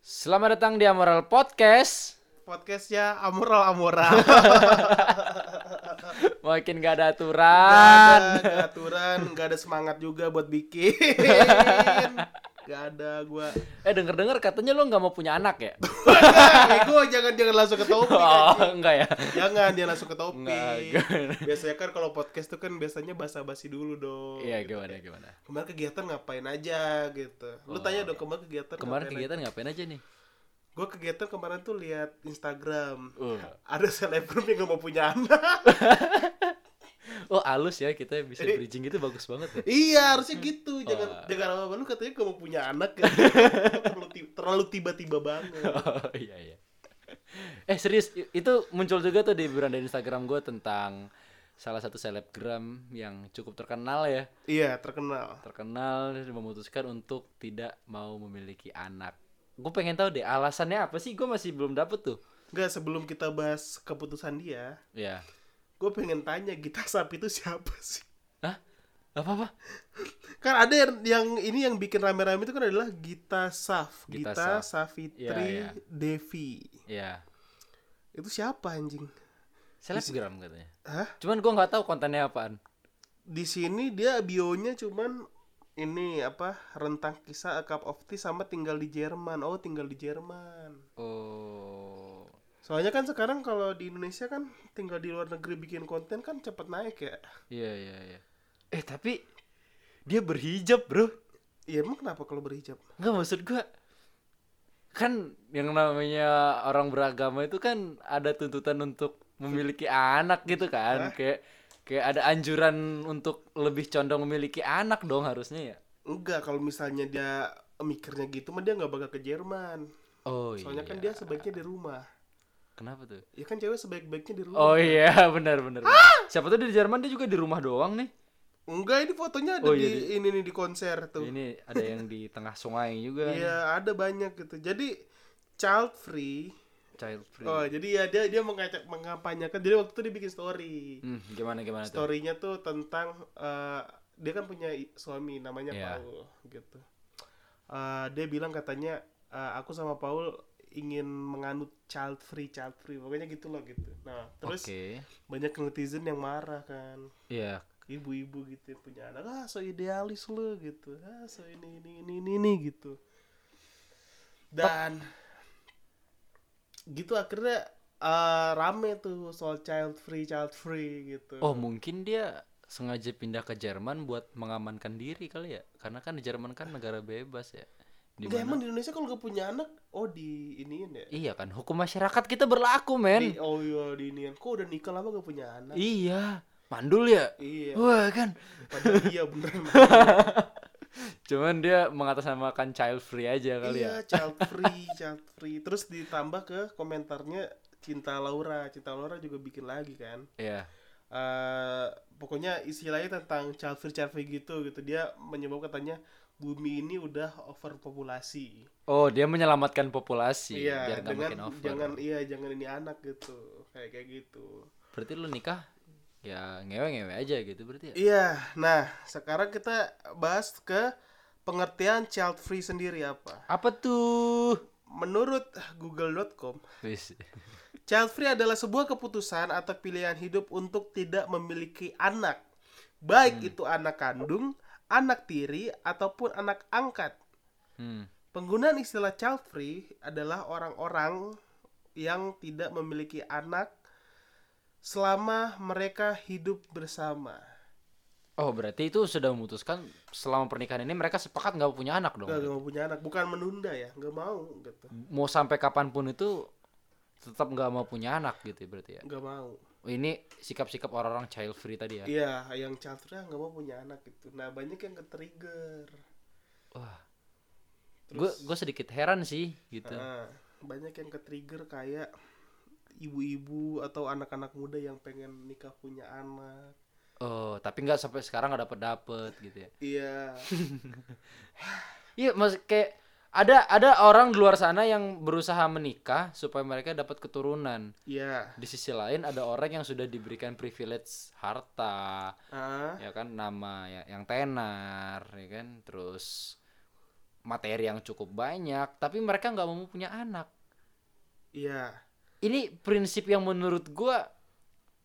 Selamat datang di Amoral Podcast. Podcastnya amoral amoral. Makin gak ada Gak aturan. ada, gak ada aturan, gak ada semangat juga buat bikin. Gak ada gua. Eh denger-denger katanya lo nggak mau punya anak ya? Ego jangan jangan langsung ke topik. Oh enggak ya? Jangan dia langsung ke topik. Enggak, Biasanya kan kalau podcast tuh kan biasanya basa-basi dulu dong. Iya gitu. gimana gimana. Kemarin kegiatan ngapain aja gitu. Lu tanya dong kemarin kegiatan Oh. Kemarin ngapain kegiatan ngapain aja nih? Gue kegiatan kemarin tuh lihat Instagram. Uh. Ada selebgram yang gak mau punya anak. Oh alus ya kita bisa bridging gitu bagus banget ya. iya, harusnya gitu. Jangan Oh. jangan apa lu katanya gak mau punya anak. Kan? terlalu ti- terlalu tiba-tiba banget. Oh iya iya. Eh serius itu muncul juga tuh di beranda Instagram gue tentang salah satu selebgram yang cukup terkenal ya. Iya, terkenal. Terkenal memutuskan untuk tidak mau memiliki anak. Gue pengen tahu deh alasannya apa sih? Gue masih belum dapet tuh. Enggak, sebelum kita bahas keputusan dia, Ya. Gue pengen tanya Gita Sap itu siapa sih? Hah? Apa apa? Kan ada yang, yang ini yang bikin rame-rame itu kan adalah Gita Saf, Gita Gita, Saf. Iya, iya. Devi. Ya. Itu siapa anjing? Selebgram katanya. Hah? Cuman gue nggak tahu kontennya apaan. Di sini dia bionya cuman ini apa rentang kisah A Cup of Tea sama tinggal di Jerman. Oh, tinggal di Jerman. Oh. Soalnya kan sekarang kalau di Indonesia kan tinggal di luar negeri bikin konten kan cepet naik ya. Iya iya iya. Eh tapi dia berhijab bro. Iya emang kenapa kalau berhijab? Nggak maksud gua kan yang namanya orang beragama itu kan ada tuntutan untuk memiliki anak gitu kan kayak kayak ada anjuran untuk lebih condong memiliki anak dong harusnya ya Enggak, kalau misalnya dia mikirnya gitu mah dia nggak bakal ke Jerman. oh Soalnya kan dia sebaiknya di rumah. Kenapa tuh Ya kan cewek sebaik-baiknya di rumah. oh iya benar benar siapa tuh di Jerman dia juga di rumah doang nih Enggak, ini fotonya ada Oh, iya, di ini nih di konser tuh. ini ada yang di tengah sungai juga Iya, ada banyak gitu. Jadi child free. child free Oh, jadi ya dia dia mengajak mengampanyakan. Jadi waktu itu dia bikin story. Hmm, gimana gimana tuh Storynya tuh tentang eh, dia kan punya suami namanya Iya. Paul gitu. Eh, dia bilang katanya eh, aku sama Paul ingin menganut child free, child free. Pokoknya gitu loh gitu. Nah, terus oke banyak netizen yang marah kan. iya Ibu-ibu gitu yang punya anak, ah so idealis lu gitu. Ah so ini ini ini ini, ini gitu. Dan gitu akhirnya eh, rame tuh soal child free, child free gitu. Oh mungkin dia sengaja pindah ke Jerman buat mengamankan diri kali ya karena kan di Jerman kan negara bebas ya di Enggak mana emang di Indonesia kalau gak punya anak, oh di iniin ya. iya kan hukum masyarakat kita berlaku men Di, oh iya di iniin. Kok udah nikah lama gak punya anak? iya mandul ya Iya. wah kan Padahal iya beneran. cuman dia mengatasnamakan child free aja kali iya, ya child free, child free. Terus ditambah ke komentarnya Cinta Laura. Cinta Laura juga bikin lagi kan. iya eh pokoknya istilahnya tentang child free child free gitu gitu dia menyebut katanya bumi ini udah overpopulasi. Oh dia menyelamatkan populasi iya biar dengan makin over. jangan iya jangan ini anak gitu kayak kayak gitu. Berarti lu nikah ya ngewe ngewe aja gitu berarti ya? Iya nah sekarang kita bahas ke pengertian child free sendiri apa? Apa tuh? Menurut google.com. Child free adalah sebuah keputusan atau pilihan hidup untuk tidak memiliki anak, baik itu anak kandung, anak tiri, ataupun anak angkat. hmm. Penggunaan istilah child free adalah orang-orang yang tidak memiliki anak selama mereka hidup bersama. oh berarti itu sudah memutuskan selama pernikahan ini mereka sepakat nggak punya anak dong Gak, mau punya anak, bukan menunda ya, nggak mau gitu, mau sampai kapan pun itu tetap nggak mau punya anak gitu ya berarti ya nggak mau. Oh, ini sikap-sikap orang-orang child free tadi ya Iya, yang child free nggak mau punya anak gitu. Nah banyak yang ke-trigger. wah gue gue sedikit heran sih gitu Nah, banyak yang ke-trigger kayak ibu-ibu atau anak-anak muda yang pengen nikah punya anak. oh tapi nggak sampai sekarang nggak dapet dapet gitu ya Iya. iya mas kayak ada ada orang di luar sana yang berusaha menikah supaya mereka dapat keturunan Iya. di sisi lain ada orang yang sudah diberikan privilege harta Ah, ya kan nama ya, yang tenar ya kan terus materi yang cukup banyak tapi mereka nggak mau punya anak Iya. ini prinsip yang menurut gua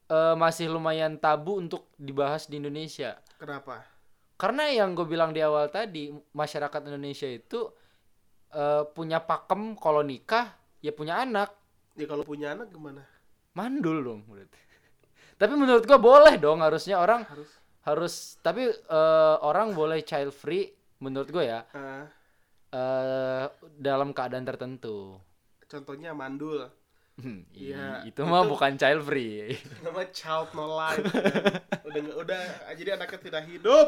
eh, masih lumayan tabu untuk dibahas di Indonesia Kenapa? karena yang gue bilang di awal tadi masyarakat Indonesia itu eh, punya pakem kalau nikah ya punya anak. Ya kalau punya anak gimana? mandul dong berarti. Tapi menurut gua boleh dong harusnya orang Harus. harus tapi eh, orang boleh child free menurut gue ya. Ah, eh dalam keadaan tertentu. Contohnya mandul. Hmm, Iya, itu mah itu- bukan child free Nama child no life. udah nggak udah jadi anaknya tidak hidup.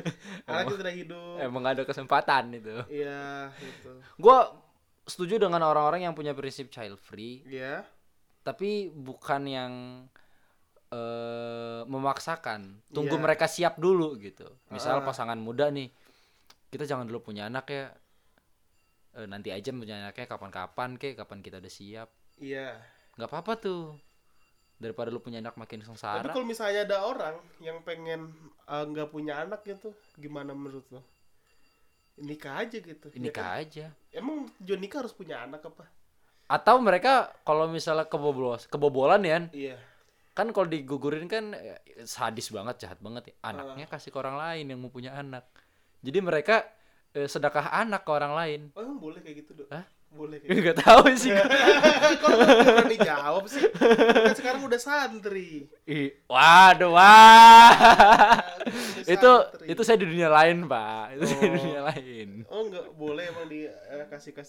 Anaknya tidak hidup. emang ada kesempatan itu Iya, itu. gue setuju dengan orang-orang yang punya prinsip child free Iya. tapi bukan yang eh memaksakan tunggu Iya. mereka siap dulu gitu misal Ah. pasangan muda nih kita jangan dulu punya anak ya Eh, nanti aja punya anaknya kapan-kapan kek kapan kita udah siap Iya. nggak apa-apa tuh daripada lu punya anak makin Tapi sengsara kalau misalnya ada orang yang pengen eh, nggak punya anak gitu, gimana menurut lo? Nikah aja gitu. ya nikah kan? aja Emang tujuan nikah harus punya anak apa? atau mereka kalau misalnya kebobolan kebobolan ya Iya. kan kalau digugurin kan eh, sadis banget jahat banget ya anaknya kasih ke orang lain yang mau punya anak jadi mereka eh, sedekah anak ke orang lain Oh, emang boleh kayak gitu, Dok? Hah? Nggak tahu sih. Kok lu nggak berani jawab sih? Kan sekarang udah santri. Ih, waduh wah Udah itu santri. itu saya di dunia lain pak itu saya di Oh. dunia lain Oh, nggak boleh emang di eh,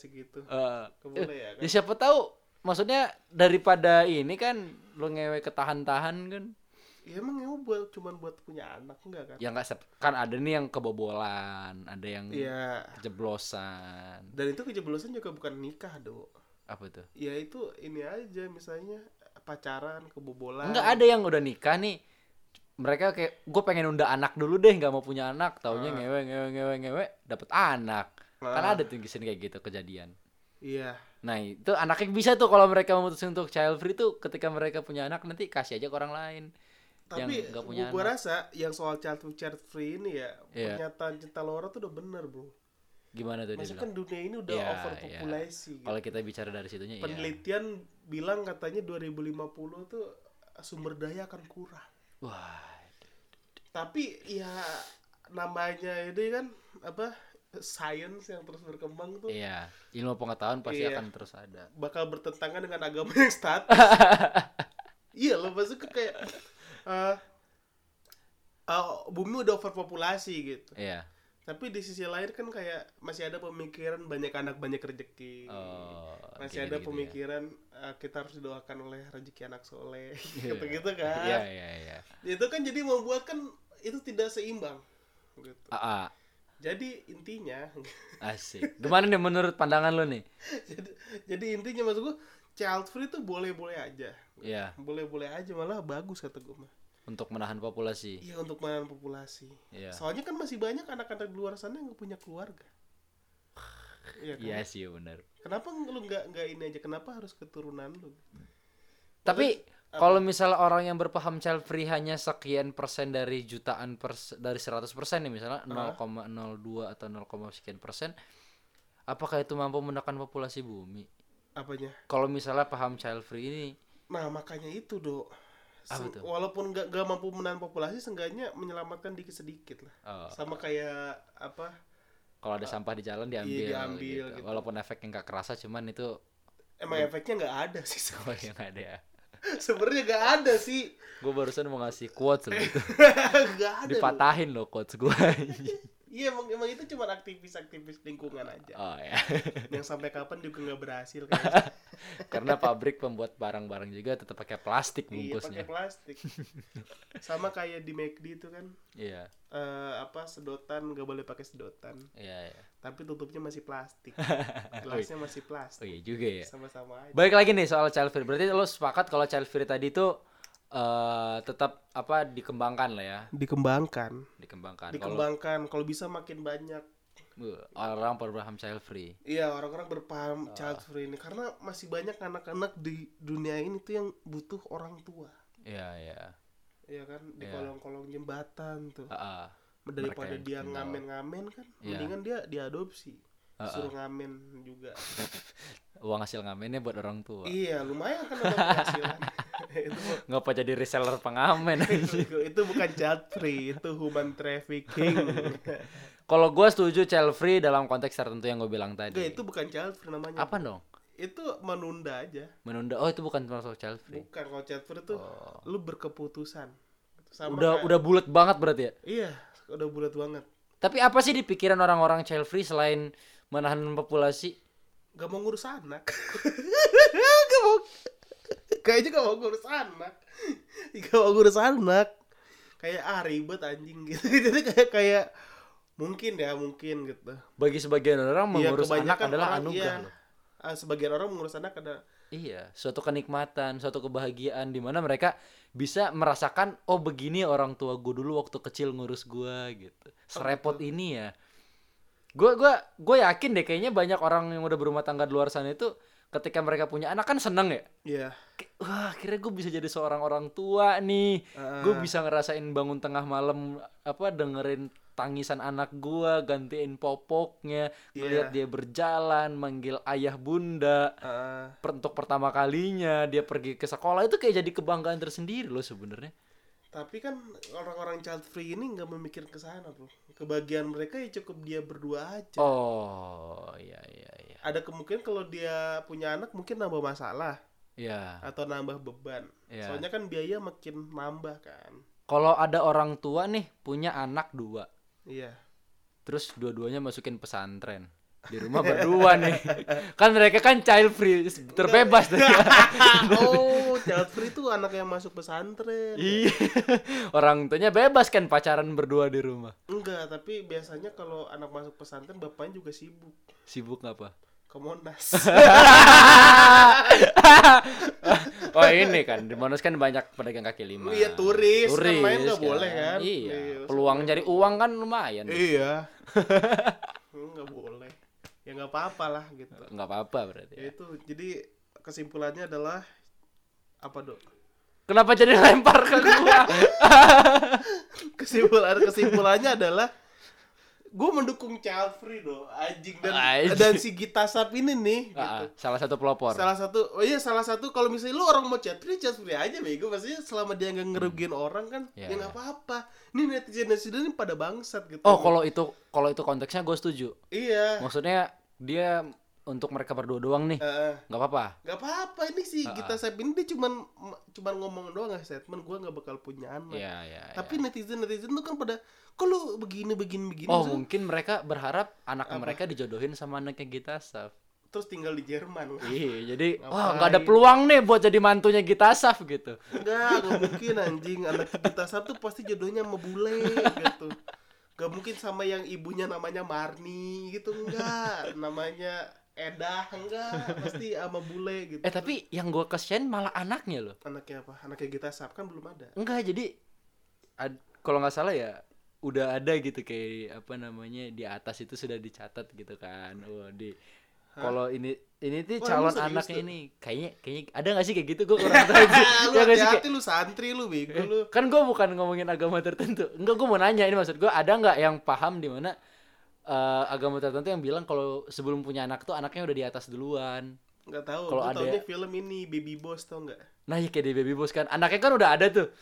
gitu. Eh, Nggak boleh ya kan? ya siapa tahu maksudnya daripada ini kan lu ngewe ketahan-tahan kan Ya emang emang buat cuman buat punya anak enggak kan? ya nggak sep- kan ada nih yang kebobolan ada yang Iya. kejeblosan Dan itu kejeblosan juga bukan nikah, Dok. apa tuh Ya itu ini aja misalnya pacaran, kebobolan. Enggak ada yang udah nikah nih. Mereka kayak gue pengen unda anak dulu deh, nggak mau punya anak. Taunya Ah. ngewe ngewe ngewe ngewe dapet anak. Kan Ah. ada tuh kisah kayak gitu kejadian. Iya. Nah itu anaknya bisa tuh kalau mereka memutuskan untuk child free tuh ketika mereka punya anak nanti kasih aja ke orang lain. Yang Tapi nggak punya gua, anak. rasa yang soal child free, child free ini ya Iya. pernyataan cinta Laura tuh udah bener, Bro. Gimana tuh dia Maksudnya kan dunia ini udah Iya, overpopulasi. gitu. Kalau kita bicara dari situnya ya. Penelitian bilang katanya 2050 tuh sumber daya akan kurang. Wah. Tapi ya namanya ini kan apa science yang terus berkembang tuh Iya, ilmu pengetahuan pasti Iya. akan terus ada. bakal bertentangan dengan agama yang statis. iya loh maksudnya kayak eh eh, bumi udah overpopulasi gitu. Iya. Tapi di sisi lain kan kayak masih ada pemikiran banyak anak banyak rezeki. Oh, masih ada ya. pemikiran eh, kita harus didoakan oleh rezeki anak soleh Iya. gitu-gitu kan. Iya, iya, iya. Itu kan jadi membuat kan itu tidak seimbang gitu. Ah, ah, Jadi intinya asik. Gimana nih menurut pandangan lo nih? jadi, jadi intinya maksud gua child free itu boleh-boleh aja. Iya, Boleh-boleh aja malah bagus kata gue mah. untuk menahan populasi. Iya untuk menahan populasi. Iya. Soalnya kan masih banyak anak-anak di luar sana yang punya keluarga. Iya kan? Iya sih, benar. Kenapa lu nggak nggak ini aja? Kenapa harus keturunan lu? Tapi kalau misalnya orang yang berpaham child free hanya sekian persen dari jutaan pers dari 100 persen nih misalnya 0,02 atau 0, sekian persen, apakah itu mampu menekan populasi bumi? Apanya? Kalau misalnya paham child free ini, Nah makanya itu dok. Apa Se- tuh? Walaupun nggak nggak mampu menahan populasi, seenggaknya menyelamatkan dikit sedikit lah. oh, Sama kayak apa? kalau ada sampah di jalan diambil, Iya, diambil gitu. gitu. Walaupun efeknya nggak kerasa, cuman itu Emang efeknya nggak ada sih. oh yang ada ya. Sebenarnya nggak ada sih. Gue barusan mau ngasih quotes loh itu. Nggak ada. loh. Dipatahin loh quotes gue. Iya emang emang itu cuma aktivis-aktivis lingkungan aja. oh ya. Yang sampai kapan juga nggak berhasil kayaknya. Karena pabrik pembuat barang-barang juga tetap pakai plastik Iya bungkusnya. pakai plastik. Sama kayak di McD itu kan Iya, eh, apa sedotan nggak boleh pakai sedotan, iya, iya. tapi tutupnya masih plastik. Gelasnya masih Oh plastik. iya juga ya. Sama-sama aja. Balik lagi nih soal child free. Berarti lo sepakat kalau child free tadi itu eh tetap apa dikembangkan lah ya, Dikembangkan. dikembangkan. Dikembangkan. Kalau bisa makin banyak. uh, orang berpaham child free. Iya orang-orang berpaham child free ini karena masih banyak anak-anak di dunia ini tuh yang butuh orang tua. Iya, iya. Iya kan di Iya. kolong-kolong jembatan tuh. Ah, ah. Daripada dia ngamen-ngamen kan, Iya. mendingan dia diadopsi. suruh ngamen juga Uang hasil ngamennya buat orang tua. iya lumayan kan Ngapa jadi reseller pengamen itu, itu bukan child free itu human trafficking Kalau gua setuju child free dalam konteks tertentu yang gue bilang tadi. itu bukan child free namanya Apa dong? itu menunda aja Menunda. Oh, itu bukan termasuk child free. bukan kalau child free itu Oh. lu berkeputusan Sama Udah kayak- udah bulat banget berarti ya. iya udah bulat banget Tapi apa sih di pikiran orang-orang child free selain menahan populasi? gak mau ngurus anak gak mau kayaknya gak mau ngurus anak gak mau ngurus anak kayak ah ribet anjing gitu jadi kayak kayak mungkin ya mungkin gitu Bagi sebagian orang Iya, mengurus anak kebanyakan adalah anugerah iya. Ah, sebagian orang mengurus anak ada Iya, suatu kenikmatan, suatu kebahagiaan di mana mereka bisa merasakan oh begini orang tua gue dulu waktu kecil ngurus gua gitu. Serepot ini ya. Gue gua gue yakin deh kayaknya banyak orang yang udah berumah tangga di luar sana itu ketika mereka punya anak kan seneng ya. Iya. Kayak, Wah, akhirnya gue bisa jadi seorang orang tua nih. Ah. Gue bisa ngerasain bangun tengah malam apa dengerin tangisan anak gua, gantiin popoknya, ngeliat Iya. dia berjalan, manggil ayah bunda per- untuk pertama kalinya dia pergi ke sekolah itu kayak jadi kebanggaan tersendiri loh sebenarnya. Tapi kan orang-orang child free ini nggak memikirkan ke sana bro. Kebahagiaan mereka ya cukup dia berdua aja. Oh, iya iya iya. ada kemungkinan kalau dia punya anak mungkin nambah masalah Ya. atau nambah beban. Iya. soalnya kan biaya makin nambah kan. Kalau ada orang tua nih punya anak dua, iya. Terus dua-duanya masukin pesantren di rumah berdua nih, kan mereka kan child free, terbebas deh. oh child free itu anak yang masuk pesantren Iya, orang tuanya bebas kan pacaran berdua di rumah. enggak tapi biasanya kalau anak masuk pesantren bapaknya juga sibuk Sibuk ngapa? ke Monas oh ini kan di Monas kan banyak pedagang kaki lima. Iya, turis, kan turis main nggak boleh, kan? Iya. Iya, Peluang cari uang kan lumayan. iya ya nggak apa-apa lah gitu Nggak apa-apa berarti. ya itu jadi kesimpulannya adalah apa dok Kenapa jadi lempar ke gua? kesimpulan kesimpulannya adalah gue mendukung free dong anjing dan Anjing. dan si Gita Sap ini nih Ah, gitu salah satu pelopor. salah satu oh iya salah satu kalau misalnya lu orang mau child free child free aja bego maksudnya selama dia nggak ngerugiin orang kan Ya, ya nggak ya. apa-apa ini netizen netizen ini pada bangsat gitu Oh, kalau itu kalau itu konteksnya gue setuju. iya Maksudnya dia untuk mereka berdua doang nih. Heeh. nggak apa-apa. Gak apa-apa ini sih Ah, Gita Sap ini dia cuman cuman ngomong doang nggak statement gue nggak bakal punya anak Iya, iya. tapi netizen netizen tuh kan pada kok lu begini begini begini Oh, Maksudnya, mungkin mereka berharap anak Apa? mereka dijodohin sama anaknya Gita Saf. terus tinggal di Jerman Iya, jadi Ngapain? wah nggak ada peluang nih buat jadi mantunya Gita Saf gitu. Enggak, gak mungkin anjing anak Gita Sap tuh pasti jodohnya sama bule gitu Gak mungkin sama yang ibunya namanya Marni gitu enggak namanya Edah enggak pasti sama bule gitu. Eh tapi yang gue kesian malah anaknya loh. anaknya apa? Anaknya Gita Sap kan belum ada. Enggak, jadi ad- kalau nggak salah ya udah ada gitu kayak apa namanya di atas itu sudah dicatat gitu kan. Oh, di kalau ini ini tuh Oh, calon serius anaknya ini kayaknya kayaknya ada nggak sih kayak gitu? Gue kurang tahu sih. lu Ya nggak sih, hati-hati kayak- lu santri lu bego Eh, lu. Kan gue bukan ngomongin agama tertentu. Enggak gue mau nanya ini maksud gue ada nggak yang paham di mana eh, agama tertentu yang bilang kalau sebelum punya anak tuh anaknya udah di atas duluan? Nggak tahu. Kalau ada- taunya film ini Baby Boss tau nggak? Nah ya kayak di baby boss kan. Anaknya kan udah ada tuh.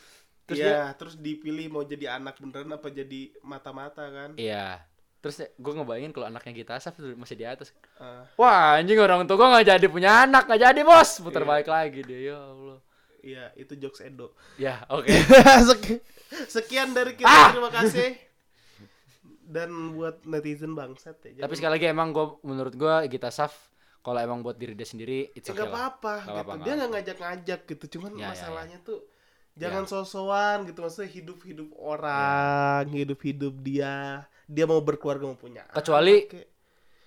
Terus dia Iya, terus dipilih mau jadi anak beneran apa jadi mata-mata kan? Iya terus gue ngebayangin kalau anaknya kita tuh masih di atas Ah, wah anjing orang tua gue nggak jadi punya anak nggak jadi bos putar Iya. balik lagi dia ya allah iya itu jokes Edo ya oke Sek- Sekian dari kita, Ah! terima kasih. Dan buat netizen bangsat ya. tapi sekali lagi emang gue menurut gue Gita Saf kalau emang buat diri dia sendiri it's okay apa-apa gitu. Dia nggak ngajak-ngajak gitu. Cuman Ya, ya, masalahnya tuh jangan sosokan gitu. Maksudnya hidup-hidup orang, hidup-hidup dia. Dia mau berkeluarga mau punya. anak, Kecuali- kayak-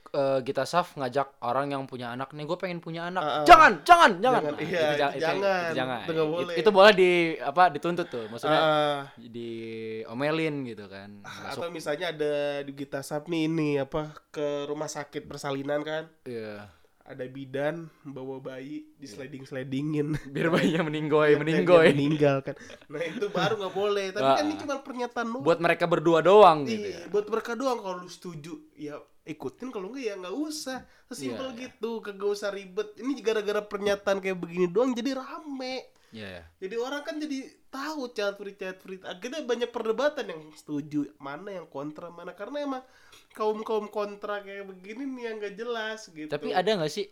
eh, Gita Saf ngajak orang yang punya anak nih gue pengen punya anak Ah, ah. jangan jangan jangan Jangan, Nah, iya, itu ja- jangan. jangan Itu boleh. It- itu boleh di apa dituntut tuh maksudnya Ah, diomelin gitu kan atau masuk misalnya ada di Gita Sap nih ini apa ke rumah sakit persalinan kan iya ada bidan bawa bayi di sliding slidingin biar bayinya meninggoy meninggoy. meninggal kan. Nah itu baru nggak boleh. Tapi kan Ah. ini cuma pernyataan doang. Buat mereka berdua doang gitu ya. Iya, buat mereka doang. Kalau lu setuju ya ikutin. Kalau enggak ya nggak usah. Sesimpel Iya, iya. gitu. Kagak usah ribet. Ini gara-gara pernyataan kayak begini doang jadi rame Iya, ya. jadi orang kan jadi tahu child free child free akhirnya banyak perdebatan yang setuju mana yang kontra mana. Karena emang kaum kaum kontra kayak begini nih yang gak jelas gitu. Tapi ada nggak sih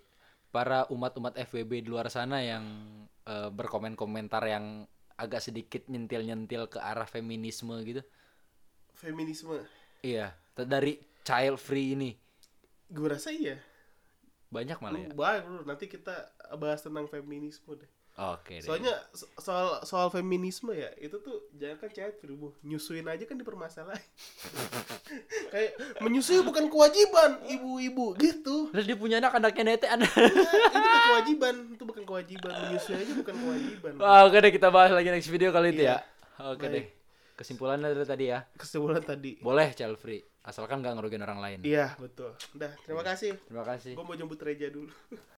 para umat-umat FWB di luar sana yang eh, berkomen-komentar yang agak sedikit nyentil-nyentil ke arah feminisme gitu? feminisme? Iya, dari child free ini. Gue rasa iya. Banyak malah ya. Baik, nanti kita bahas tentang feminisme deh Oke deh. soalnya so- soal soal feminisme ya itu tuh jangan kan child free bu nyusuin aja kan dipermasalahin kayak menyusui bukan kewajiban ibu-ibu gitu Terus dia punya anak anaknya nete anak. Nah, itu bukan kewajiban itu bukan kewajiban menyusui aja bukan kewajiban Wah, oke deh kita bahas lagi next video kali itu Iya. ya. Oke Baik. deh. Kesimpulannya dari tadi ya. kesimpulan tadi Boleh child free, asalkan nggak ngerugiin orang lain. iya betul udah terima kasih Terima kasih. gue mau jemput Reja dulu